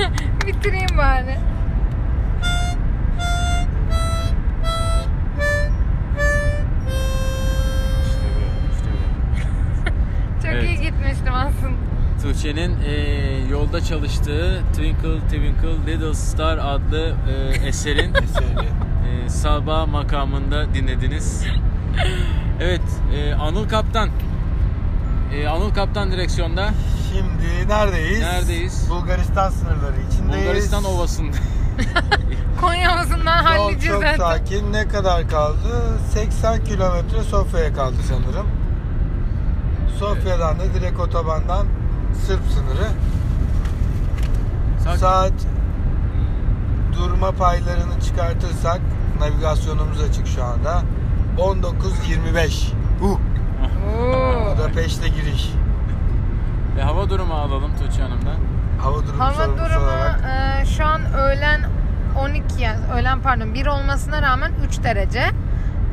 Bitireyim bari. İşte bu, işte bu. Çok iyi gitmiştim aslında. Tuğçe'nin eee, yolda çalıştığı Twinkle Twinkle Little Star adlı eee, eserin Eseri. E, sabah makamında dinlediniz. Evet, eee, Anıl Kaptan e, Anıl Kaptan direksiyonda Şimdi neredeyiz? Neredeyiz? Bulgaristan sınırları içindeyiz. Bulgaristan Ovası'nda. Konya havasından Yol halledeceğiz çok zaten. sakin. Ne kadar kaldı? 80 kilometre Sofya'ya kaldı sanırım. Sofya'dan da direkt otobandan Sırp sınırı. Sakin. Saat durma paylarını çıkartırsak navigasyonumuz açık şu anda. 19.25. Uh, Oo. Budapeşte giriş. Ve hava durumu alalım Tuğçe Hanım'dan. Hava durumu Hava sorumlusu durumu e, şu an öğlen 12 yani öğlen pardon 1 olmasına rağmen 3 derece.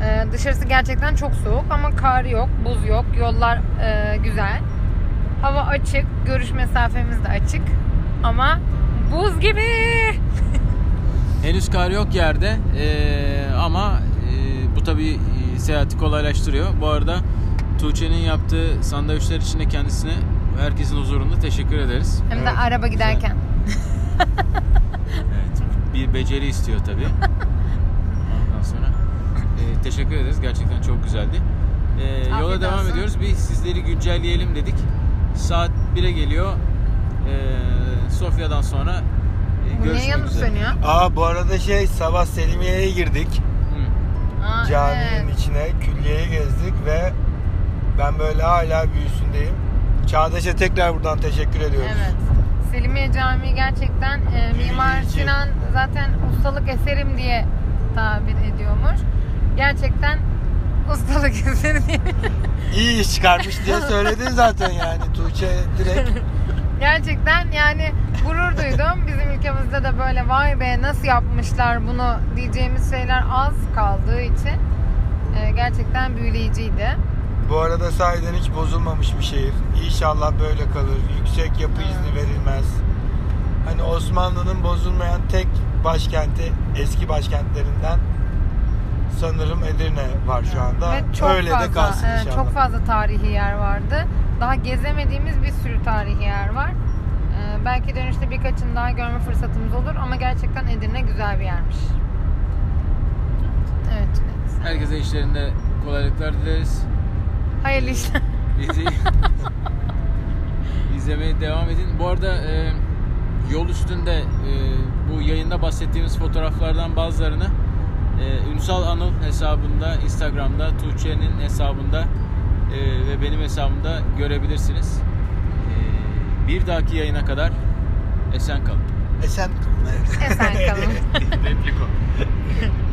E, dışarısı gerçekten çok soğuk ama kar yok, buz yok, yollar e, güzel. Hava açık, görüş mesafemiz de açık ama buz gibi. Henüz kar yok yerde e, ama e, bu tabi seyahati kolaylaştırıyor. Bu arada Tuğçe'nin yaptığı sandviçler için de kendisine herkesin huzurunda teşekkür ederiz. Hem de Evet, araba güzel. giderken. Evet, bir beceri istiyor tabi. Ondan sonra e, teşekkür ederiz. Gerçekten çok güzeldi. E, yola Afiyet devam olsun. ediyoruz. Bir sizleri güncelleyelim dedik. Saat 1'e geliyor. E, Sofya'dan sonra e, Bu niye görüşmek yanıp üzere. sönüyor? Aa bu arada şey sabah Selimiye'ye girdik. Hı. Aa, Caminin evet. içine ben böyle hala büyüsündeyim. Çağdaş'a tekrar buradan teşekkür ediyoruz. Evet. Selimiye Camii gerçekten e, Mimar. Sinan zaten ustalık eserim diye tabir ediyormuş. Gerçekten ustalık eseri diye. İyi iş çıkarmış diye söyledin zaten yani Tuğçe direkt. gerçekten yani gurur duydum. Bizim ülkemizde de böyle vay be nasıl yapmışlar bunu diyeceğimiz şeyler az kaldığı için e, gerçekten büyüleyiciydi. Bu arada sahiden hiç bozulmamış bir şehir. İnşallah böyle kalır. Yüksek yapı izni verilmez. Hani Osmanlı'nın bozulmayan tek başkenti, eski başkentlerinden sanırım Edirne var şu anda. Ve çok Öyle fazla, de kalsın evet, inşallah. çok fazla tarihi yer vardı. Daha gezemediğimiz bir sürü tarihi yer var. Ee, belki dönüşte birkaçını daha görme fırsatımız olur ama gerçekten Edirne güzel bir yermiş. Evet. evet. Herkese işlerinde kolaylıklar dileriz. Hayırlı işler. Bizi izlemeye devam edin. Bu arada e, yol üstünde e, bu yayında bahsettiğimiz fotoğraflardan bazılarını e, Ünsal Anıl hesabında, Instagram'da, Tuğçe'nin hesabında e, ve benim hesabımda görebilirsiniz. E, bir dahaki yayına kadar esen kalın. Esen kalın. evet. Esen kalın. Repliko.